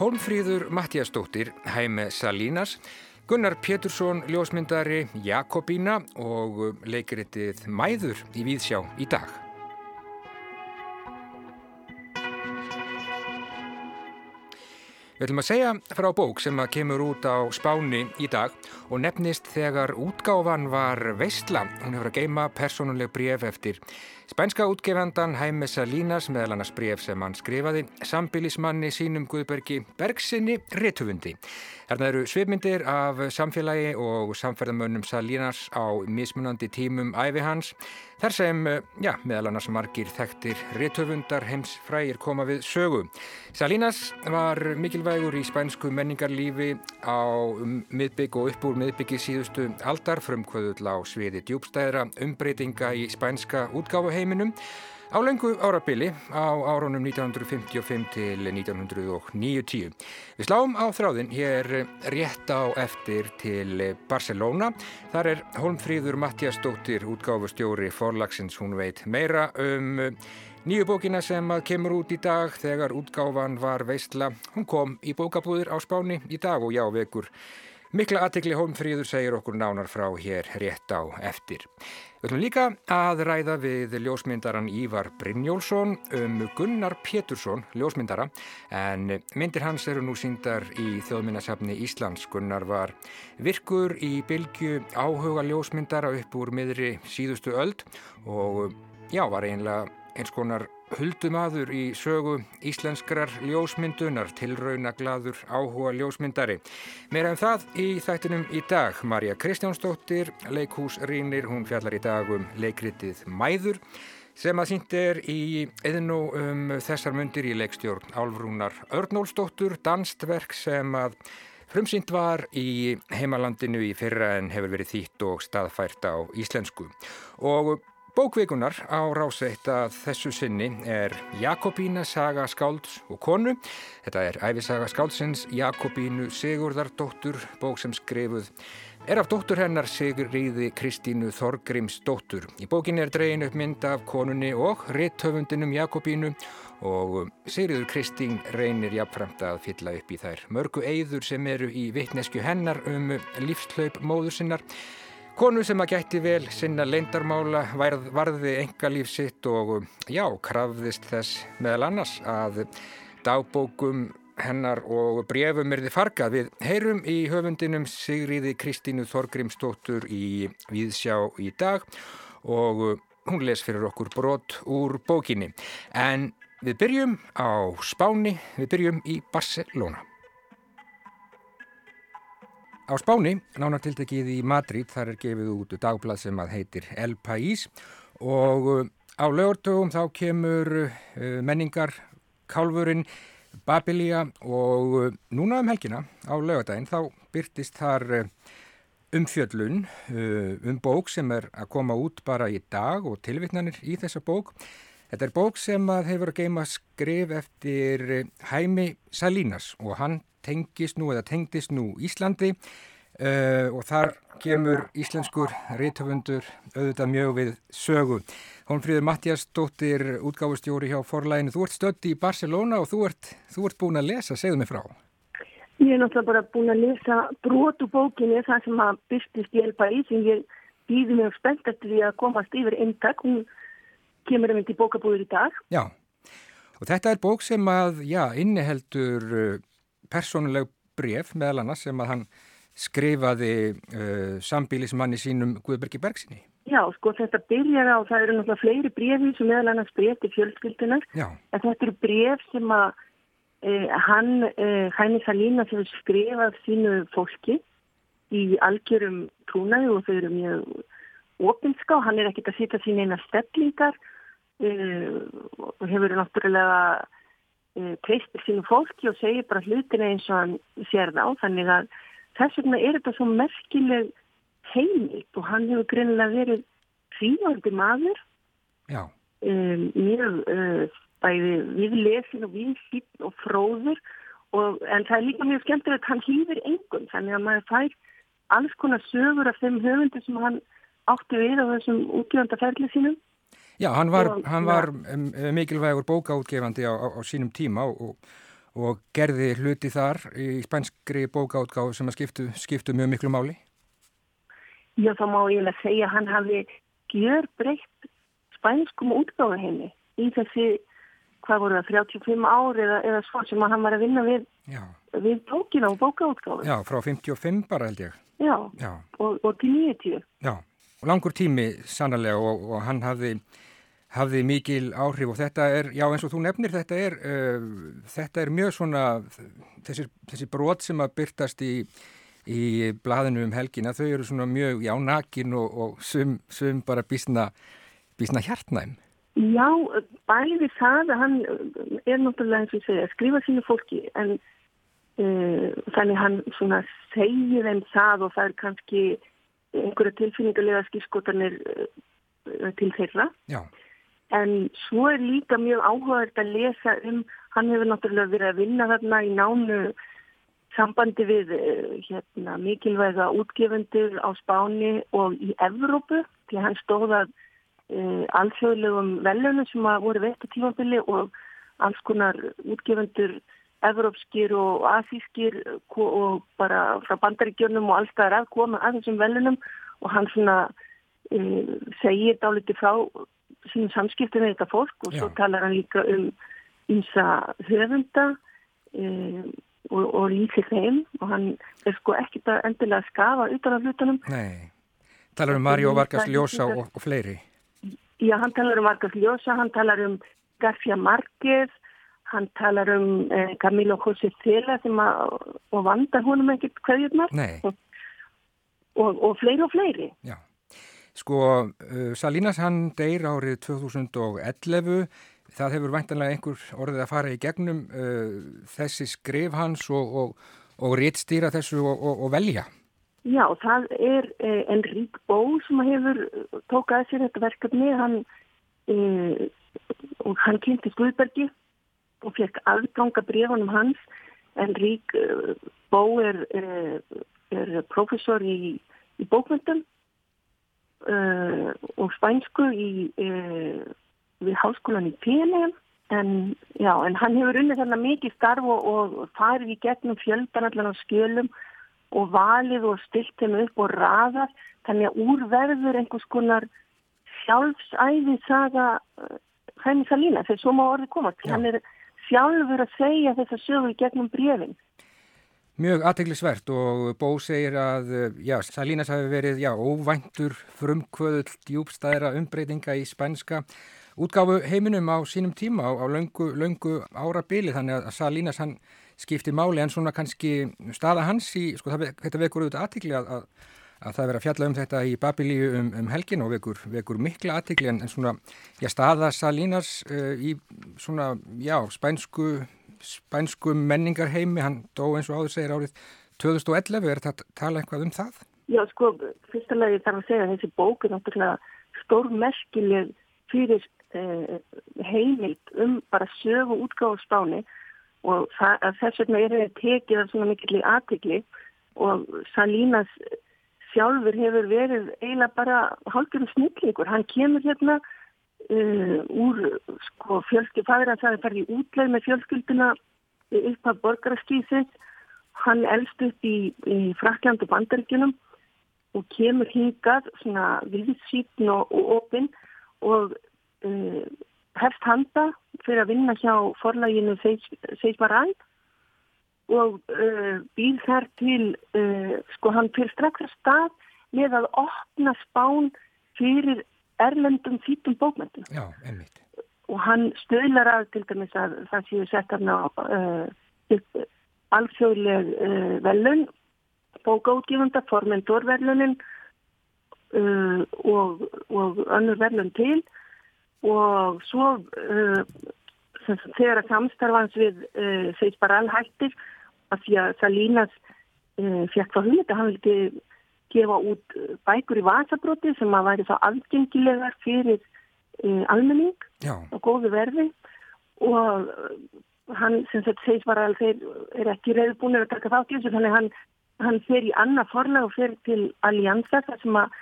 Hólmfríður Mattiastóttir, Hæme Salínas, Gunnar Pétursson, ljósmyndari Jakobína og leikritið Mæður í Víðsjá í dag. Við ætlum að segja frá bók sem að kemur út á spáni í dag og nefnist þegar útgáfan var veistla. Hún hefur að geima personuleg bref eftir Spænska útgefandan Hæme Salinas meðal annars bref sem hann skrifaði sambilismanni sínum Guðbergi Bergsinni Rittufundi. Þarna eru svipmyndir af samfélagi og samferðamönnum Salinas á mismunandi tímum æfi hans. Þar sem, já, meðal annars margir þekktir Rittufundar heims frægir koma við sögu. Salinas var mikilvægur í spænsku menningarlífi á um miðbygg og upp úr miðbyggi síðustu aldar frumkvöðull á sviði djúbstæðra umbreytinga í spænska útgáfu heiminum á lengu árabili á árunum 1955 til 1990. Við sláum á þráðin hér rétt á eftir til Barcelona. Þar er Holmfríður Mattiasdóttir útgáfustjóri forlagsins, hún veit meira um nýju bókina sem kemur út í dag þegar útgáfan var veistla. Hún kom í bókabúðir á Spáni í dag og já vekur. Mikla aðtikli Holmfríður segir okkur nánar frá hér rétt á eftir. Við ætlum líka að ræða við ljósmyndaran Ívar Brynjólfsson um Gunnar Pétursson, ljósmyndara, en myndir hans eru nú síndar í þjóðmyndasafni Íslands. Gunnar var virkur í bylgu áhuga ljósmyndara upp úr miðri síðustu öld og já, var einlega eins konar huldumadur í sögu íslenskrar ljósmyndunar, tilraunaglaður áhuga ljósmyndari. Meira en um það í þættinum í dag. Marja Kristjánsdóttir, leikhúsrýnir, hún fjallar í dag um leikritið Mæður sem að sínt er í eðnú um þessar myndir í leikstjórn Álfrúnar Örnólsdóttur, danstverk sem að frumsýnt var í heimalandinu í fyrra en hefur verið þýtt og staðfært á íslensku. Og Bókvikunar á ráseitt að þessu sinni er Jakobína saga skálds og konu. Þetta er æfisaga skáldsins Jakobínu Sigurðardóttur, bók sem skrifuð er af dóttur hennar Sigurriði Kristínu Þorgrimsdóttur. Í bókinni er dregin upp mynd af konunni og réttöfundinum Jakobínu og Sigurður Kristín reynir jafnframt að fylla upp í þær mörgu eigður sem eru í vittnesku hennar um lífslaup móður sinnar. Konu sem að gætti vel sinna leindarmála varð, varði engalíf sitt og já, krafðist þess meðal annars að dagbókum hennar og brefum er þið fargað. Við heyrum í höfundinum Sigriði Kristínu Þorgrimstóttur í Víðsjá í dag og hún les fyrir okkur brot úr bókinni. En við byrjum á Spáni, við byrjum í Barcelona. Á Spáni, nánartiltekið í Madrid, þar er gefið út dagblad sem að heitir El País og uh, á lögurtögum þá kemur uh, menningar kálfurinn Babilia og uh, núna um helgina á lögurdaginn þá byrtist þar umfjöllun um bók sem er að koma út bara í dag og tilvittnanir í þessa bók. Þetta er bók sem hefur að geima skrif eftir Hæmi Salinas og hann tengist nú eða tengdist nú Íslandi uh, og þar kemur íslenskur reytöfundur auðvitað mjög við sögu. Hónfríður Mattias Dóttir, útgáfustjóri hjá Forlæginu. Þú ert stöndi í Barcelona og þú ert, þú ert búin að lesa, segðu mig frá. Ég er náttúrulega bara búin að lesa brotu bókinni það sem að byrstist í elpa í sem ég býði mjög spennt eftir því að komast yfir eintak. Hún kemur um þetta í bókabúður í dag. Já, og þetta er bók sem að, já, inniheldur persónuleg bref meðal annars sem að hann skrifaði uh, sambílismanni sínum Guðbergi Bergsinni. Já, sko þetta byrjar á, það eru náttúrulega fleiri brefi sem meðal annars bref til fjölskyldunar. En þetta eru bref sem að uh, hann, uh, Hæni Salína, sem skrifað sínu fólki í algjörum trúnaði og þau eru mjög opinská. Hann er ekkit að sýta sín eina steflingar uh, og hefur náttúrulega treystir sínu fólki og segir bara hlutina eins og hann sér þá. Þannig að þess vegna er þetta svo merkileg heimilt og hann hefur greinilega verið fríandi maður. Um, mjög uh, bæði við lesin og við hýtt og fróður og, en það er líka mjög skemmtilegt að hann hýðir engum. Þannig að maður fær alls konar sögur af þeim höfundu sem hann átti við á þessum útgjöfandaferli sínum Já, hann var, og, hann var um, mikilvægur bókaútgefandi á, á, á sínum tíma og, og gerði hluti þar í spænskri bókaútgáð sem að skiptu, skiptu mjög miklu máli. Já, þá má ég lega segja að hann hafi gjör breytt spænskum útgáðu henni í þessi, hvað voru það, 35 ár eða, eða svo sem hann var að vinna við, við bókina og bókaútgáðu. Já, frá 55 bara held ég. Já, Já. Og, og til 90. Já, langur tími sannarlega og, og hann hafði hafði mikil áhrif og þetta er, já eins og þú nefnir, þetta er, uh, þetta er mjög svona, þessi, þessi brot sem að byrtast í, í blaðinu um helgina, þau eru svona mjög, já, nakin og, og sum, sum bara bísna, bísna hjartnæm. Já, bæði það að hann er náttúrulega eins og segja, skrifa sínu fólki en uh, þannig hann svona segir þeim það og það er kannski einhverja tilfinningulega skýrskotanir uh, til þeirra. Já. En svo er líka mjög áhugavert að lesa um, hann hefur náttúrulega verið að vinna þarna í nánu sambandi við eh, hérna, mikilvæga útgefundur á Spáni og í Evrópu því hann stóðað e, eh, alþjóðlegum velunum sem að voru veitt á tímafili og alls konar útgefundur evrópskir og asískir og bara frá bandaríkjörnum og alls það er að koma að þessum velunum og hann svona e, segir dáliti frá sínum samskiptum með þetta fólk og Já. svo talar hann líka um ímsa höfunda um, og, og líkir þeim og hann er sko ekkit að endilega skafa utan af hlutunum. Nei, talar um Mario Vargas Llosa og, og fleiri. Já, hann talar um Vargas Llosa, hann talar um García Márquez, hann talar um eh, Camilo José Cela og vandar húnum ekkert hverjurnar og, og fleiri og fleiri. Já. Sko, uh, Salinas hann deyr árið 2011, það hefur væntanlega einhver orðið að fara í gegnum uh, þessi skrif hans og, og, og réttstýra þessu og, og velja. Já, það er eh, Enrík Bó sem hefur tókað sér þetta verkefni, hann, eh, og hann kynnti Guðbergi og fekk aðganga brefunum hans. Enrík eh, Bó er, eh, er professor í, í bókvöndum uh, og spænsku í, uh, við háskólan í PNM en, en hann hefur unnið þarna mikið starf og, og farið í gegnum fjöldan allan á skjölum og valið og stilt þeim upp og raðar þannig að úrverður einhvers konar sjálfsæði saga hægni uh, Salína þegar svo má orðið komast. Hann er sjálfur að segja þess að sögu í gegnum brefinn Mjög aðteglisvert og Bó segir að já, Salinas hafi verið já, óvæntur frumkvöðull djúbstæðra umbreytinga í spænska útgáfu heiminum á sínum tíma á, á löngu, löngu árabili. Þannig að Salinas hann skipti máli en svona kannski staða hans í, sko það, þetta vekur auðvitað aðtegli að, að, að það vera fjalla um þetta í Babilíu um, um helgin og vekur, vekur mikla aðtegli en, en svona já, staða Salinas uh, í svona já, spænsku spænskum menningarheimi, hann dó eins og áður segir árið 2011, er þetta tala eitthvað um það? Já, sko, fyrstulega þarf að segja að þessi bók er náttúrulega stórmerkileg fyrir eh, heimild um bara sögu útgáð spáni og þess vegna er þetta tekið af svona mikilvæg aðtikli og Salínas sjálfur hefur verið eiginlega bara hálfgjörðum snillingur, hann kemur hérna uh, úr sko, fjölskyld, fæður hans hafi farið í útleið með fjölskylduna upp af borgaraskísins hann elst upp í, í Frakland og Bandaríkunum og kemur hingað svona viðsýtn og, opinn og uh, hefst handa fyrir að vinna hjá forlæginu Seismaræð og uh, býð þær til uh, sko hann fyrir strax að stað með að opna spán fyrir erlendum fítum bókmyndum. Já, einmitt. Og hann stöðlar að til dæmis að það séu sett hann á uh, alþjóðleg uh, velun, bókaútgifunda, formendorverlunin uh, og, og önnur verlun til og svo þegar að samstarfans við bara alhættir að því að Salinas uh, fekk það hugmynd að hann vildi gefa út eh, bækur í vasabróti sem að væri þá algengilegar fyrir uh, almenning Já. og góðu verði og eh, hann sem þetta segis var að þeir er ekki reyðbúinir að taka þátt í þessu þannig hann, hann fer í annað forlag og fer til Allianza þar sem að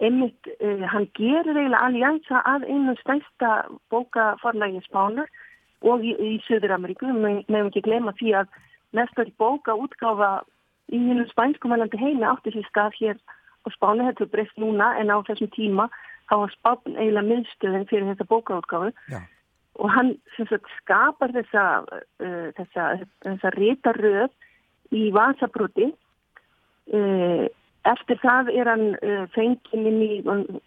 einmitt, uh, hann gerir eiginlega alliansa að einu stænsta bókaforlægi spánar og í, í Söður-Ameríku, meðum ekki glema því að næstur bóka útgáfa í hennum spænskumælandi heimi átti sér stað hér á spánu, þetta er breyst núna en á þessum tíma þá var spán eiginlega minnstuðin fyrir þessa bókaútgáfu. Já. og hann sagt, skapar þessa, uh, þessa, þessa rétaröð í vasabrúti uh, Eftir það er hann uh, fengið inn í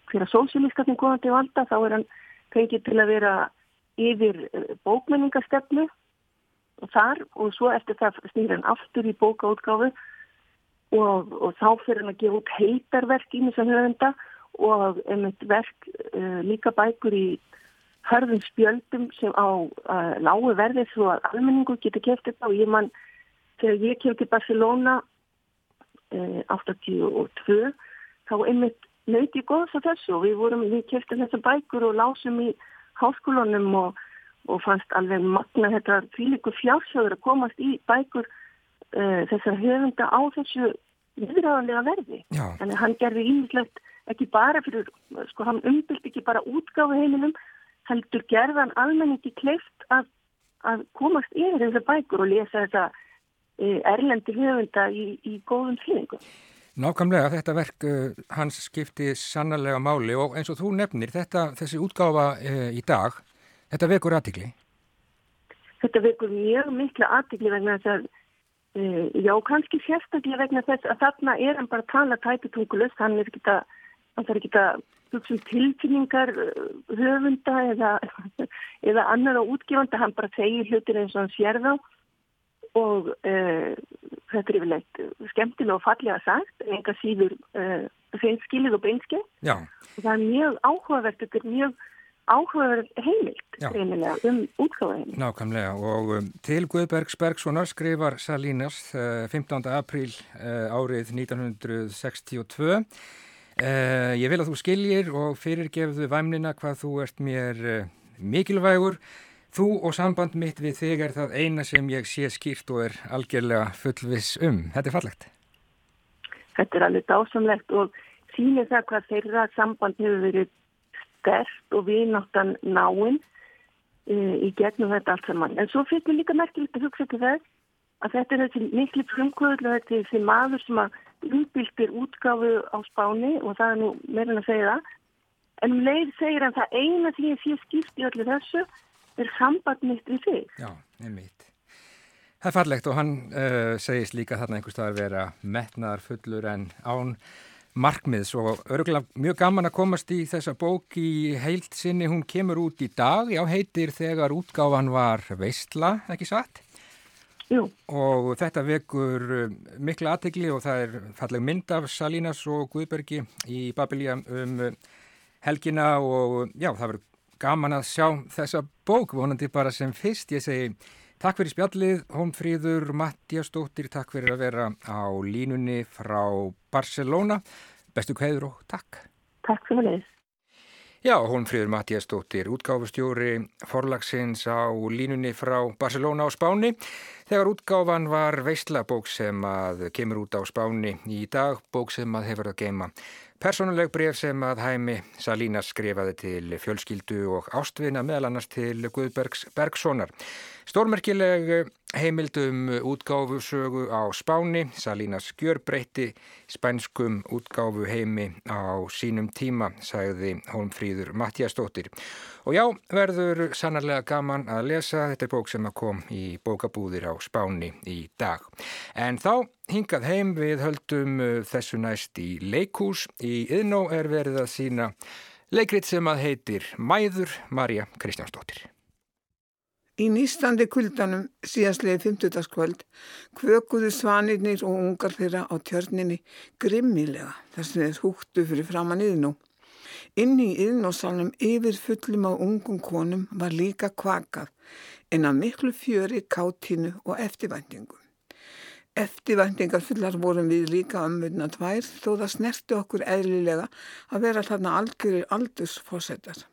fyrir sósílíska sem komandi valda, þá er hann fengið til að vera yfir uh, bókmenningastefnu og þar og svo eftir það snýr hann aftur í bókaútgáfu og, og þá fyrir hann að gefa út heitarverk í að höfenda og einmitt verk uh, líka bækur í hörðum spjöldum sem á uh, lágu verði svo að almenningu getur kæft þetta og ég mann þegar ég kemur til Barcelona 82 eh, þá einmitt nöyti góðs af þessu og við við keftum þessar bækur og lásum í háskólunum og, og fannst alveg magna þetta fylgur fjársjóður að komast í bækur uh, þessar höfunda á þessu viðræðanlega verði. Já. Þannig að hann gerði ímislegt ekki bara fyrir, sko hann umbylt ekki bara útgáðu heiminum, heldur gerðan almenningi kleift að, að komast yfir þessar bækur og lesa þessa erlendi höfunda í, í góðum fylgum. Nákvæmlega, þetta verk uh, hans skipti sannarlega máli og eins og þú nefnir, þetta, þessi útgáfa uh, í dag, þetta vekur aðtikli? Þetta vekur mjög miklu aðtikli vegna þess að, uh, já kannski sérstaklega vegna þess að þarna er hann bara að tala tæpitungulust, hann er ekki að, hann þarf ekki að hugsa um tilfinningar höfunda eða, eða annar á útgifanda, hann bara segir hlutir eins og hann sér þá. Og uh, þetta er yfirleitt skemmtilega og fallega sagt en enga síður uh, hreinskilið og breinskið og það er mjög áhugavert þetta er mjög áhugaverð heimilt reynilega um útgáða heimilt Nákvæmlega og um, til Guðbergs Bergsonar skrifar Salinas uh, 15. apríl árið 1962 Ég vil að þú skiljir og fyrirgefðu væmnina hvað þú ert mér mikilvægur Þú og samband mitt við þig er það eina sem ég sé skýrt og er algjörlega fullvis um. Þetta er fallegt. Þetta er alveg dásamlegt og sínir það hvað þeirra samband hefur verið stert og við náttan náinn e, í gegnum þetta allt saman. En svo fyrir líka merkilegt að hugsa til það að þetta er þessi miklu frumkvöðlu þetta er þessi maður sem að umbyltir útgáfu á spáni og það er nú meirinn að segja það. En um leið segir hann það eina því að skýrt í öllu þessu er samband mitt við þig. Já, einmitt. Það er farlegt og hann uh, segist líka þarna einhvers staðar vera metnaðar fullur en án markmiðs og örgulega mjög gaman að komast í þessa bók í heilt sinni. Hún kemur út í dag, já heitir þegar útgáfan var veistla, ekki satt? Jú. Og þetta vekur uh, mikla aðtegli og það er falleg mynd af Salinas og Guðbergi í Babilia um uh, helgina og já það verður gaman að sjá þessa bók vonandi bara sem fyrst. Ég segi takk fyrir spjallið, Hómfríður Mattiastóttir, takk fyrir að vera á línunni frá Barcelona. Bestu kveður og takk. Takk fyrir þess. Já, Hómfríður Mattiastóttir, útgáfustjóri forlagsins á línunni frá Barcelona á Spáni. Þegar útgáfan var veistlabók sem að kemur út á Spáni í dag, bók sem að hefur að geima Personuleg bref sem að hæmi Salínas skrifaði til fjölskyldu og ástvina meðal annars til Guðbergs Bergsonar. Stórmerkileg heimildum útgáfusögu á Spáni, Salínas Gjörbreytti, spænskum útgáfu heimi á sínum tíma, sagði Holmfríður Mattiastóttir. Og já, verður sannarlega gaman að lesa þetta bók sem að kom í bókabúðir á Spáni í dag. En þá hingað heim við höldum þessu næst í leikús. Í yðnó er verið að sína leikrit sem að heitir Mæður Marja Kristjánsdóttir. Í nýstandi kuldanum síðastlega 50. kvöld kvökuðu svanirnir og ungar þeirra á tjörninni grimmilega þar sem þeir húttu fyrir framann yðnú. Inn í yðnósalunum yfir fullum á ungum konum var líka kvakað en að miklu fjöri, káttinu og eftirvæntingum. Eftirvæntingar fullar vorum við líka ömmurna tvær þó það snerti okkur eðlilega að vera þarna algjörir aldursfósettar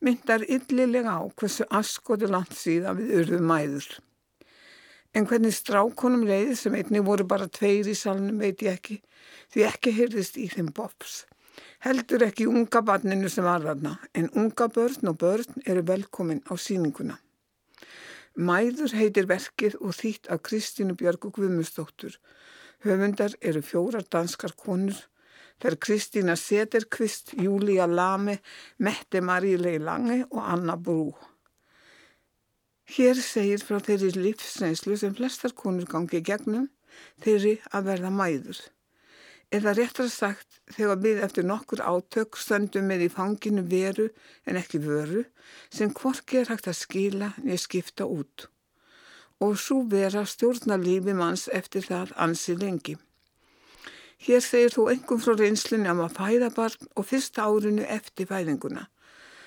myndar yllilega á hversu askotu langt síðan við urðum mæður. En hvernig strákonum leiði sem einni voru bara tveir í salnum veit ég ekki, því ekki heyrðist í þeim bops. Heldur ekki unga barninu sem var þarna, en unga börn og börn eru velkomin á síninguna. Mæður heitir verkið og þýtt af Kristínu Björgu Guðmustóttur. Höfundar eru fjórar danskar konur, þeir Kristína Sederqvist, Júlia Lame, Mette Marílei Lange og Anna Brú. Hér segir frá þeirri lífsnæslu sem flestar konur gangi gegnum, þeirri að verða mæður. Eða réttar sagt þegar við eftir nokkur átök stöndum með í fanginu veru en ekki vöru sem hvorki er hægt að skila niður skipta út. Og svo vera stjórna lífi manns eftir það ansi lengi. Hér segir þú engum frá reynslunni um að fæða barn og fyrsta árinu eftir fæðinguna.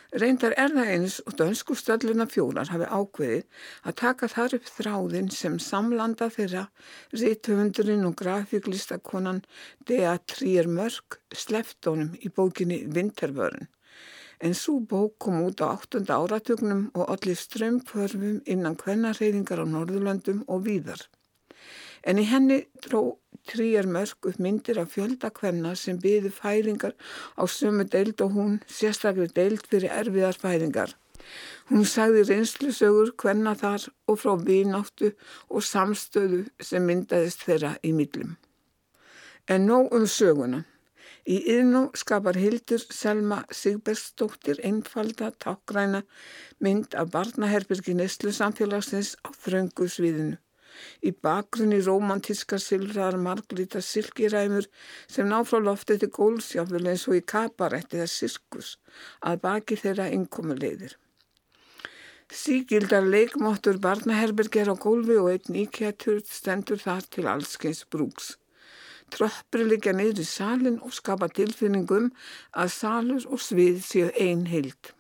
Reyndar er það eins og dönsku stölluna fjólar hafi ákveðið að taka þar upp þráðin sem samlanda þeirra ríthöfundurinn og grafíklistakonan Dea Trier Mörk sleftónum í bókinni Vintervörn. En svo bók kom út á 8. áratugnum og allir strömmkvörfum innan hvernarreyðingar á Norðurlöndum og víðar. En í henni dró Tríjar mörg upp myndir af fjöldakvenna sem byði færingar á sömu deild og hún sérstaklega deild fyrir erfiðar færingar. Hún sagði reynslusögur hvenna þar og frá vináttu og samstöðu sem myndaðist þeirra í millum. En nóg um söguna. Í yðnú skapar Hildur Selma Sigbergsdóttir einfalda tákgræna mynd af barnaherbyrgi Neslu samfélagsins á þröngu sviðinu. Í bakgrunni romantíska silfraðar marglítar silkiræmur sem ná frá loftið til gólsjáfnvel eins og í kabarætti eða sirkus að baki þeirra innkomulegðir. Sígildar leikmóttur barnaherberger á gólfi og einn íkjættur stendur þar til allskeins brúks. Tröppur liggja niður í salin og skapa tilfinningum að salur og svið séu ein heild.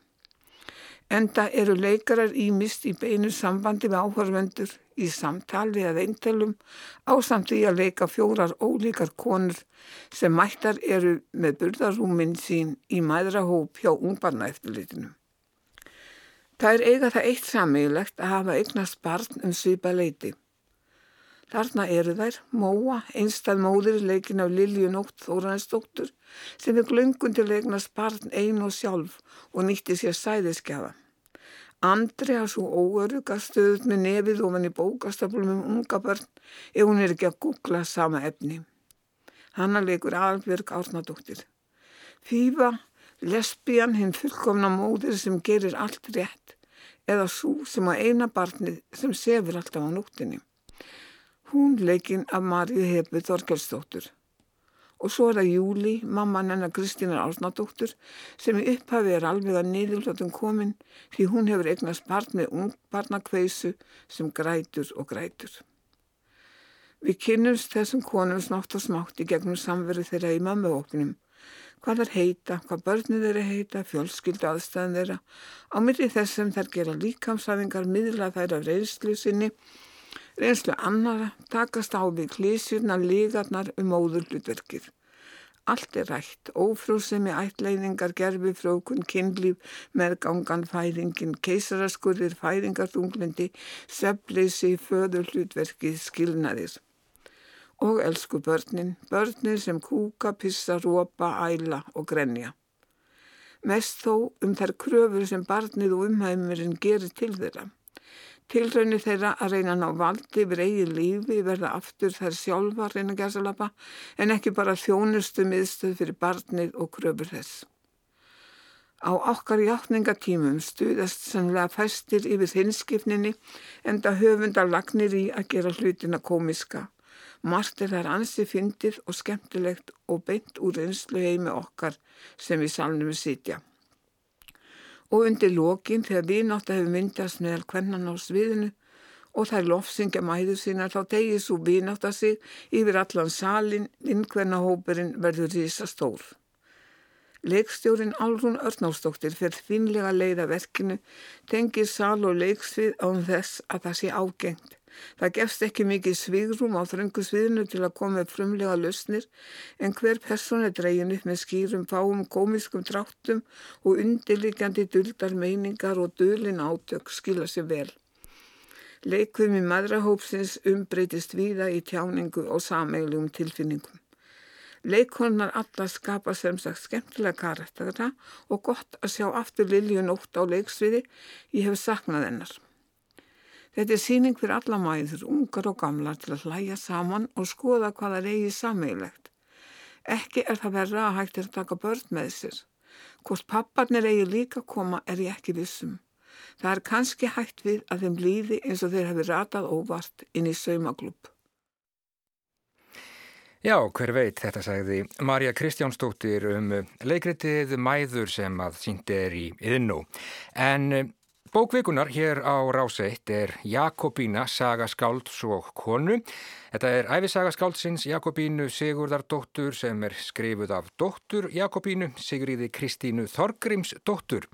Enda eru leikarar ímist í beinu sambandi með áhörvendur í samtali eða eintalum ásamt í að leika fjórar ólíkar konur sem mættar eru með burðarúminn sín í mæðrahóp hjá ungbarna eftirlitinu. Það er eiga það eitt samílegt að hafa eignast barn um svipa leiti. Þarna eru þær, Móa, einstað móður leikin af Lilju Nótt Þóranesdóttur sem er glöngundi leignast barn ein og sjálf og nýtti sér sæðiskjafa. Andri að svo óöruga stöðut með nefið ofan í bókastaflum um unga börn ef hún er ekki að googla sama efni. Hanna leikur Albjörg Árnadóttir. Fýfa, lesbían, hinn fullkomna móður sem gerir allt rétt eða svo sem á eina barnið sem sefur alltaf á nóttinni. Hún leikinn af Marju Hefi Þorkelsdóttur. Og svo er það Júli, mamman hennar Kristínar Árnadóttur, sem í upphafi er alveg að niðurlótum komin því hún hefur eignast barn með ungbarnakveisu sem grætur og grætur. Við kynnumst þessum konum snátt og smátt í gegnum samveru þeirra í mammaóknum. Hvað þær heita, hvað börnir þeirra heita, fjölskyldu aðstæðin þeirra. Á milli þessum þær gera líkamsæfingar miðla þær af reynslu sinni Reynslu annara takast á við klísjurna lígarnar um óðurlutverkið. Allt er rætt, ófrúsemi ætleiningar, gerfi frókun, kynlíf, meðgangan, færingin, keisaraskurðir, færingarþunglindi, söfleysi, föðurlutverkið, skilnaðir. Og elsku börnin, börnin sem kúka, pissa, rópa, æla og grenja. Mest þó um þær kröfur sem barnið og umhæmurinn gerir til þeirra. Tilraunir þeirra að reyna að ná valdi yfir eigin lífi verða aftur þær sjálfa reyna gæsalapa en ekki bara þjónustu miðstöð fyrir barnið og kröfur þess. Á okkar hjáttningatímum stuðast sannlega fæstir yfir þinskipninni en það höfundar lagnir í að gera hlutina komiska. Margt er þær ansi fyndið og skemmtilegt og beint úr einslu heimi okkar sem við salnum sitja og undir lokin þegar vinátt hefur myndast meðal kvennan á sviðinu og þær lofsingja mæðu sínar þá tegið svo vinátt að sig yfir allan salin innkvenna hópurinn verður rísa stór. Leikstjórin Alrún Örnánsdóttir fyrir finlega leiða verkinu tengir sal og leiksvið án þess að það sé ágengt Það gefst ekki mikið svigrum á þröngu sviðinu til að koma með frumlega lausnir en hver person er dregin upp með skýrum fáum komiskum dráttum og undirlikjandi duldar meiningar og dölin átök skila sér vel. Leikvimi maðrahópsins umbreytist víða í tjáningu og sameiglegum tilfinningum. Leikonar alla skapa sem sagt skemmtilega karaktera og gott að sjá aftur Lilju nótt á leiksviði, ég hef saknað hennar. Þetta er síning fyrir alla mæður, ungar og gamlar til að hlæja saman og skoða hvaða reyði sameigilegt. Ekki er það verra að hægt er að taka börn með sér. Hvort papparnir eigi líka koma er ég ekki vissum. Það er kannski hægt við að þeim líði eins og þeir hafi ratað óvart inn í saumaglúp. Já, hver veit, þetta sagði Marja Kristjánsdóttir um leikritið Mæður sem að síndi er í yðnú. En eh, bókvikunar hér á Ráseitt er Jakobína, saga skálds og konu. Þetta er æfisaga skáldsins Jakobínu Sigurdardóttur sem er skrifuð af dóttur Jakobínu, Sigriði Kristínu Þorgrímsdóttur.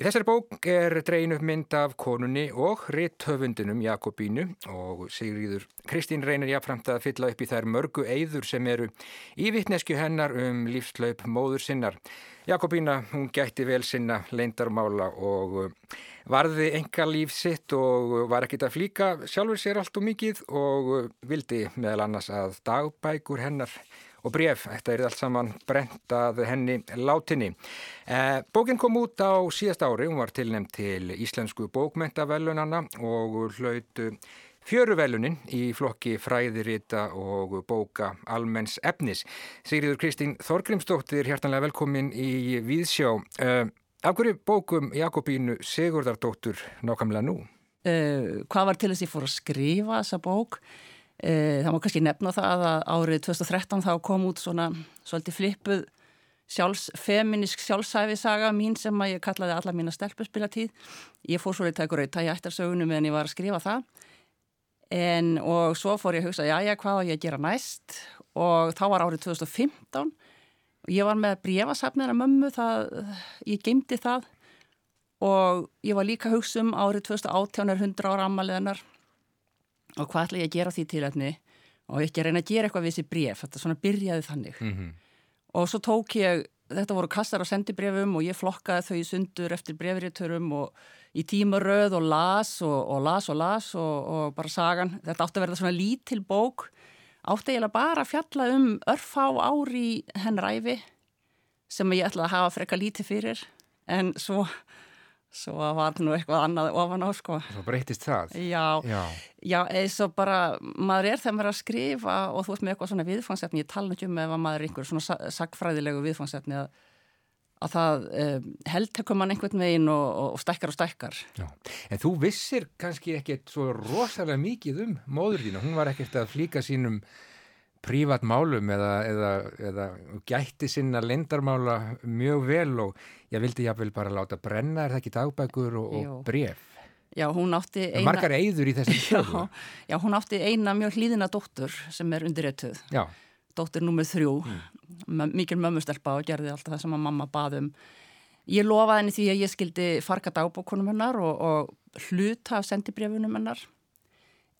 Í þessari bók er dreyin upp mynd af konunni og ritthöfundinum Jakobínu og Sigriður Kristín reynir jáfnframt að fylla upp í þær mörgu eyður sem eru í vittnesku hennar um lífslaup móður sinnar. Jakobína, hún gætti vel sinna leindarmála og varði enga líf sitt og var ekkit að flíka sjálfur sér allt og mikið og vildi meðal annars að dagbækur hennar og bref. Þetta er allt saman brent að henni látinni. Eh, bókin kom út á síðast ári, hún var tilnæmt til Íslensku bókmentavelunana og hlautu fjöruvelunin í flokki fræðirita og bóka almenns efnis. Sigriður Kristín Þorgrimsdóttir, hjertanlega velkomin í Víðsjá. Af hverju bókum Jakobínu Sigurdardóttur nákvæmlega nú? Uh, hvað var til þess að ég fór að skrifa þessa bók? E, það má kannski nefna það að árið 2013 þá kom út svona svolítið flippuð sjálfs, feminisk sjálfsæfisaga mín sem að ég kallaði alla mína stelpuspilatíð. Ég fór svolítið tækur auðvitað í ættarsögunum meðan ég var að skrifa það en og svo fór ég að hugsa, já já, hvað var ég að gera næst og þá var árið 2015 og ég var með brefasafnir að mömmu, það, ég geymdi það og ég var líka að hugsa um árið 2018 er 100 ára ammaliðanar og hvað ætla ég að gera því tilhætni og ekki að reyna að gera eitthvað við þessi bref þetta svona byrjaði þannig. Mm -hmm. og svo tók ég, þetta voru kassar á sendibrefum og ég flokkaði þau í sundur eftir brefriðtörum og í tímaröð og las og, og las og las og, og bara sagan, þetta átti að verða svona lítil bók átti ég bara að fjalla um örfá ári henn ræfi sem ég ætlaði að hafa frekka lítið fyrir en svo svo var nú eitthvað annað ofan á sko. Svo breytist það? Já, já, já eins og bara maður er þegar maður er að skrifa og þú ert með eitthvað svona viðfangsefni, ég tala ekki um ef maður er einhver svona sagfræðilegu viðfangsefni að, að það eh, heldtekur mann einhvern veginn og, og stækkar og stækkar. Já, en þú vissir kannski ekkert svo rosalega mikið um móður þín og hún var ekkert að flíka sínum prívat málum eða, eða, eða gætti sinna lendarmála mjög vel og ég vildi jáfnvel bara láta brenna, er það ekki dagbækur og, og bref? Já, hún átti eina... Margar eigður í þessum sjöfu. Já, já, hún átti eina mjög hlýðina dóttur sem er undirreituð. Já. Dóttur nummið þrjú, mm. mikil mömmustelpa og gerði alltaf það sem að mamma baðum. Ég lofaði henni því að ég skildi farga dagbókunum hennar og, og hluta af sendibrjöfunum hennar.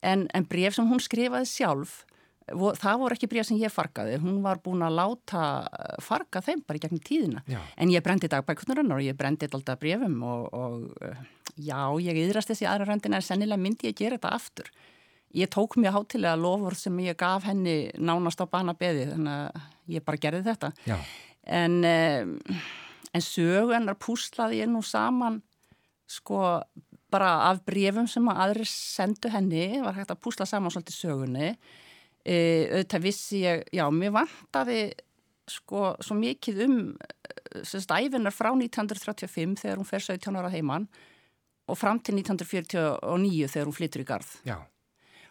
En, en bref sem hún skrifaði sjálf það voru ekki bríða sem ég fargaði hún var búin að láta eh, farga þeim bara í gegnum tíðina já. en ég brendi dagbækunar og ég brendi alltaf bríðum og, og eh, já, ég yðrast þessi aðra röndina en sennilega myndi ég gera þetta aftur ég tók mjög hátilega lofur sem ég gaf henni nánast á bana beði þannig að ég bara gerði þetta já. en um, en sögunar púslaði ég nú saman sko bara af brefum sem að aðri sendu henni var hægt að púsla saman svolítið sögunni e, auðvitað vissi ég, já, mér vantaði sko svo mikið um sérst æfinar frá 1935 þegar hún fer 17 ára heimann og fram til 1949 þegar hún flyttur í garð. Já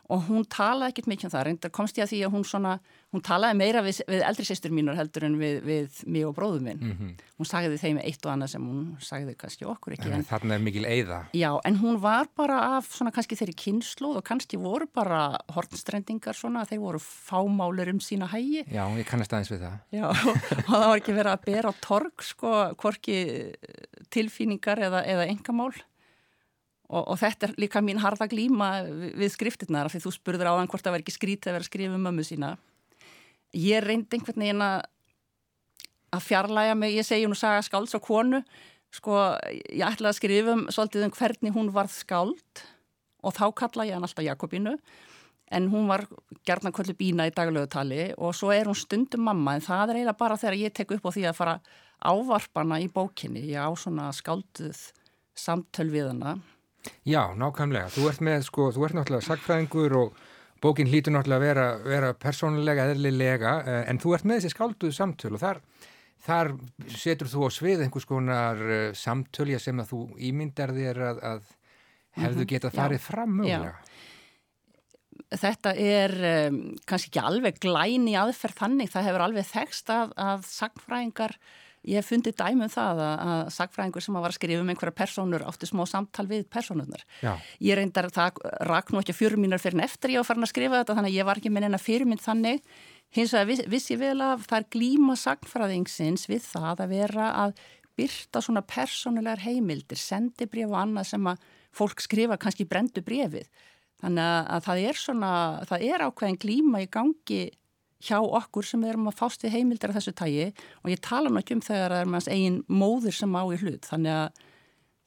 og hún talaði ekkert mikið um það, reyndar komst ég að því að hún svona, hún talaði meira við, við eldri sýstur mínar heldur en við, við mig og bróðum minn. Mm -hmm. Hún sagði þeim eitt og annað sem hún sagði kannski okkur ekki. En þarna er mikil eiða. Já, en hún var bara af svona kannski þeirri kynnslóð og kannski voru bara hortnstrendingar svona, þeir voru fámálir um sína hægi. Já, ég kannast aðeins við það. Já, og, það var ekki verið að bera á torg sko, hvorki tilfíningar eða, eða engamál. Og, og þetta er líka mín harða glíma við skriftirnar, því þú spurður á hann hvort það verður ekki skrítið að vera að skrifa um mömmu sína. Ég reyndi einhvern veginn að fjarlæga mig, ég segi hún að saga skálds á konu, sko ég ætlaði að skrifa um svolítið um hvernig hún varð skáld og þá kalla ég hann alltaf Jakobínu, en hún var gerðna kvöldu bína í daglegu tali og svo er hún stundum mamma en það er eiginlega bara þegar ég tek upp á því að fara ávarpana í bókinni ég á svona skálduð samtöl við hana Já, nákvæmlega, þú ert með sko, þú ert náttúrulega sagfræðingur og bókin hlýtur náttúrulega að vera, vera persónulega, eðlilega, eh, en þú ert með þessi skálduð samtöl og þar, þar setur þú á svið einhvers konar uh, samtölja sem að þú ímyndar þér að, að hefðu mhm. getað farið fram mögulega. Já þetta er um, kannski ekki alveg glæni aðferð þannig, það hefur alveg þekst að, að sagfræðingar, ég hef fundið dæmum það að, að sagfræðingur sem að var að skrifa um einhverja personur átti smá samtal við personurnar. Já. Ég reyndar, það rak nú ekki fyrir mínar fyrir en eftir ég var farin að skrifa þetta þannig að ég var ekki með neina fyrir minn þannig, hins vegar viss, viss ég vel að það er glíma sagfræðingsins við það að vera að byrta svona personulegar heimildir, sendi bref og annað sem að fólk skrifa kannski brendu brefið Þannig að það er svona, það er ákveðin glíma í gangi hjá okkur sem við erum að fást við heimildar af þessu tægi og ég tala náttúrulega um þegar það er maður eigin móður sem á í hlut. Þannig að,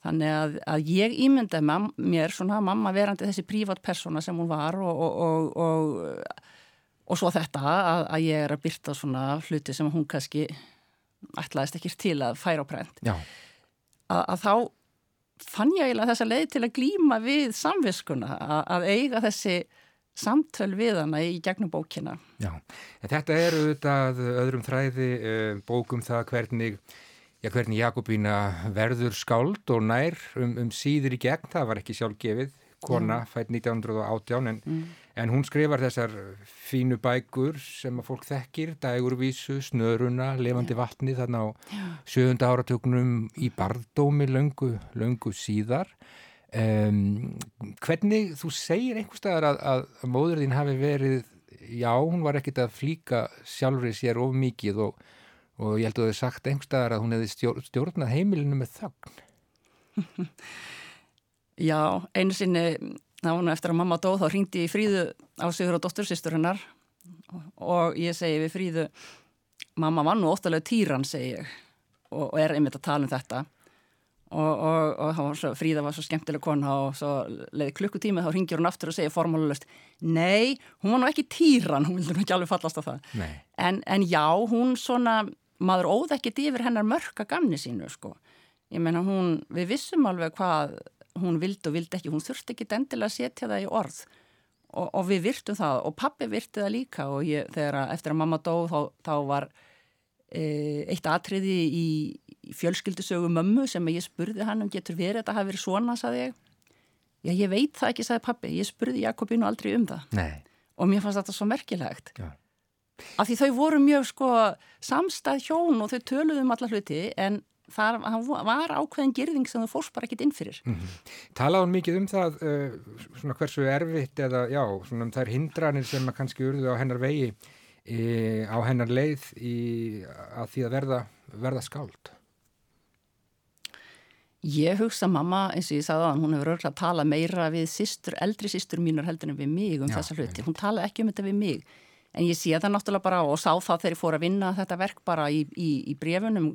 þannig að, að ég ímyndaði mér svona mamma verandi þessi prívat persóna sem hún var og, og, og, og svo þetta að, að ég er að byrta svona hluti sem hún kannski ætlaðist ekki til að færa á prent. Að þá fann ég eiginlega þessa leið til að glýma við samviskuna að eiga þessi samtöl við hana í gegnum bókina. Já, þetta er auðvitað öðrum þræði eh, bókum það hvernig, já, hvernig Jakobína verður skáld og nær um, um síður í gegn, það var ekki sjálfgefið, kona, mm. fætt 1918 en mm en hún skrifar þessar fínu bækur sem að fólk þekkir, dægurvísu, snöruna, levandi vatni þarna á sjöfunda áratöknum í bardómi löngu, löngu síðar. Um, hvernig þú segir einhverstaðar að, að, móður þín hafi verið, já, hún var ekkit að flíka sjálfrið sér of mikið og, og ég held að þú hefði sagt einhverstaðar að hún hefði stjórn, stjórnað heimilinu með þögn. Já, einu sinni þá nú eftir að mamma dóð þá ringdi ég Fríðu á sigur og dóttursistur hennar og ég segi við Fríðu mamma var nú óttalega týran segi ég og, og er einmitt að tala um þetta og, og, og var svo, Fríða var svo skemmtileg kona og svo leiði klukkutíma þá ringir hún aftur og segir formálulust nei, hún var nú ekki týran hún vildur nú ekki alveg fallast á það. En, en já, hún svona maður óð ekkert yfir hennar mörka gamni sínu sko. Ég meina hún, við vissum alveg hvað hún vildi og vildi ekki, hún þurfti ekki endilega að setja það í orð. Og, og við virtum það og pappi virti það líka og ég, þegar eftir að mamma dó þá, þá var e, eitt atriði í fjölskyldisögu mömmu sem ég spurði hann um getur verið þetta hafi verið svona, saði ég já ég veit það ekki, saði pappi, ég spurði Jakobínu aldrei um það Nei. og mér fannst þetta svo merkilegt já. af því þau voru mjög sko samstað hjón og þau töluðum um alla hluti en það var ákveðin girðing sem þú fórst bara ekkit inn fyrir. Mm -hmm. Talaði hún mikið um það uh, svona hversu erfitt eða já, svona um þær hindranir sem kannski urðu á hennar vegi í, á hennar leið í, að því að verða, verða skáld? Ég hugsa mamma, eins og ég sagði á hann, hún hefur örgulega að tala meira við systur, eldri systur mínur heldur en við mig um já, þessa hluti. Hún tala ekki um þetta við mig. En ég sé það náttúrulega bara og sá það þegar ég fór að vinna þetta verk bara í, í, í brefunum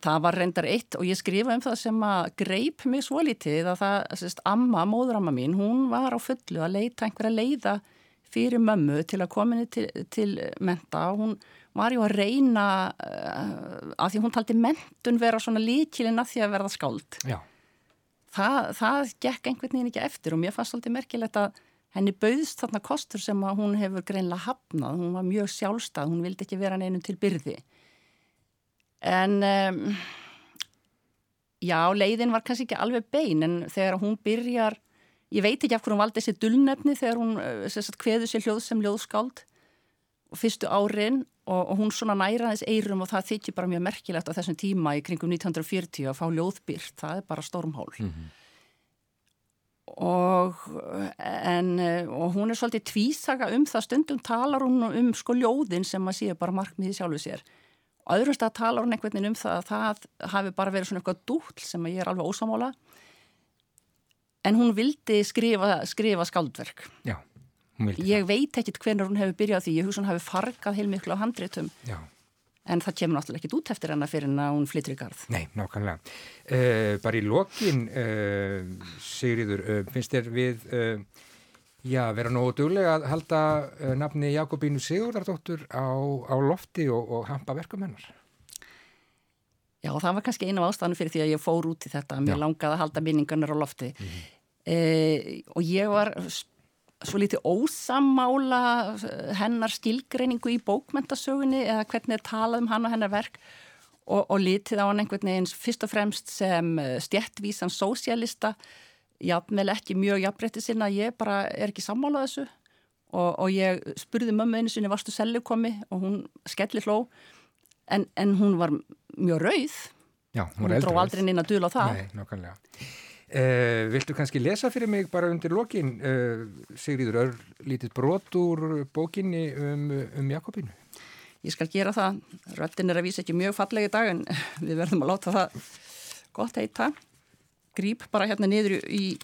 það var reyndar eitt og ég skrifa um það sem að greip mig svo litið að það, sérst, amma, móðuramma mín, hún var á fullu að leita einhverja leiða fyrir mömmu til að kominni til, til menta og hún var ju að reyna uh, að því hún taldi mentun vera svona líkilinn að því að verða skáld. Það, það gekk einhvern veginn ekki eftir og mér fannst svolítið merkilegt að henni bauðst þarna kostur sem að hún hefur greinlega hafnað, hún var mjög sjálfstað, hún vildi ekki vera neinum til byrði. En um, já, leiðin var kannski ekki alveg bein en þegar hún byrjar ég veit ekki af hvernig hún valdi þessi dullnefni þegar hún hveðu sér hljóð sem hljóðskáld og fyrstu árin og, og hún svona næraðis eirum og það þykir bara mjög merkilegt á þessum tíma í kringum 1940 að fá hljóðbyrt, það er bara stormhól mm -hmm. og en og hún er svolítið tvísaga um það stundum talar hún um sko hljóðin sem að sé bara markmiði sjálfu sér. Öðrum stað talar hún einhvern veginn um það að það hafi bara verið svona eitthvað dúll sem ég er alveg ósamála en hún vildi skrifa, skrifa skaldverk Já, Ég það. veit ekkit hvernig hún hefur byrjað því, ég hugsa hún hefur fargað heilmiklu á handréttum Já. en það kemur náttúrulega ekkit út eftir hennar fyrir hennar að hún flyttir í garð Nei, nákvæmlega uh, Bara í lokin uh, Sigriður, uh, finnst þér við Já, vera nógu duglega að halda nafni Jakobínu Sigurdardóttur á, á lofti og, og hampa verkum hennar. Já, það var kannski einu ástæðan fyrir því að ég fór út í þetta. Mér Já. langaði að halda minningarnar á lofti. Mm -hmm. eh, og ég var svo litið ósamála hennar stilgreiningu í bókmentasögunni eða hvernig talað um hann og hennar verk og, og litið á hann einhvern veginn fyrst og fremst sem eh, stjertvísan sósialista jafnvel ekki mjög jafnbreytti sinna. Ég bara er ekki sammálað þessu og, og ég spurði mömmu einu sinni varstu selju komi og hún skelli hló en, en hún var mjög rauð. Já, hún, hún dró aldrei inn að dula á það. Nei, nákvæmlega eh, Viltu kannski lesa fyrir mig bara undir lokin? Eh, Sigriður, ör lítið brot úr bókinni um, um Jakobínu. Ég skal gera það, röttin er að vísa ekki mjög fallegi dag en við verðum að láta það gott heita. Grýp bara hérna niður í,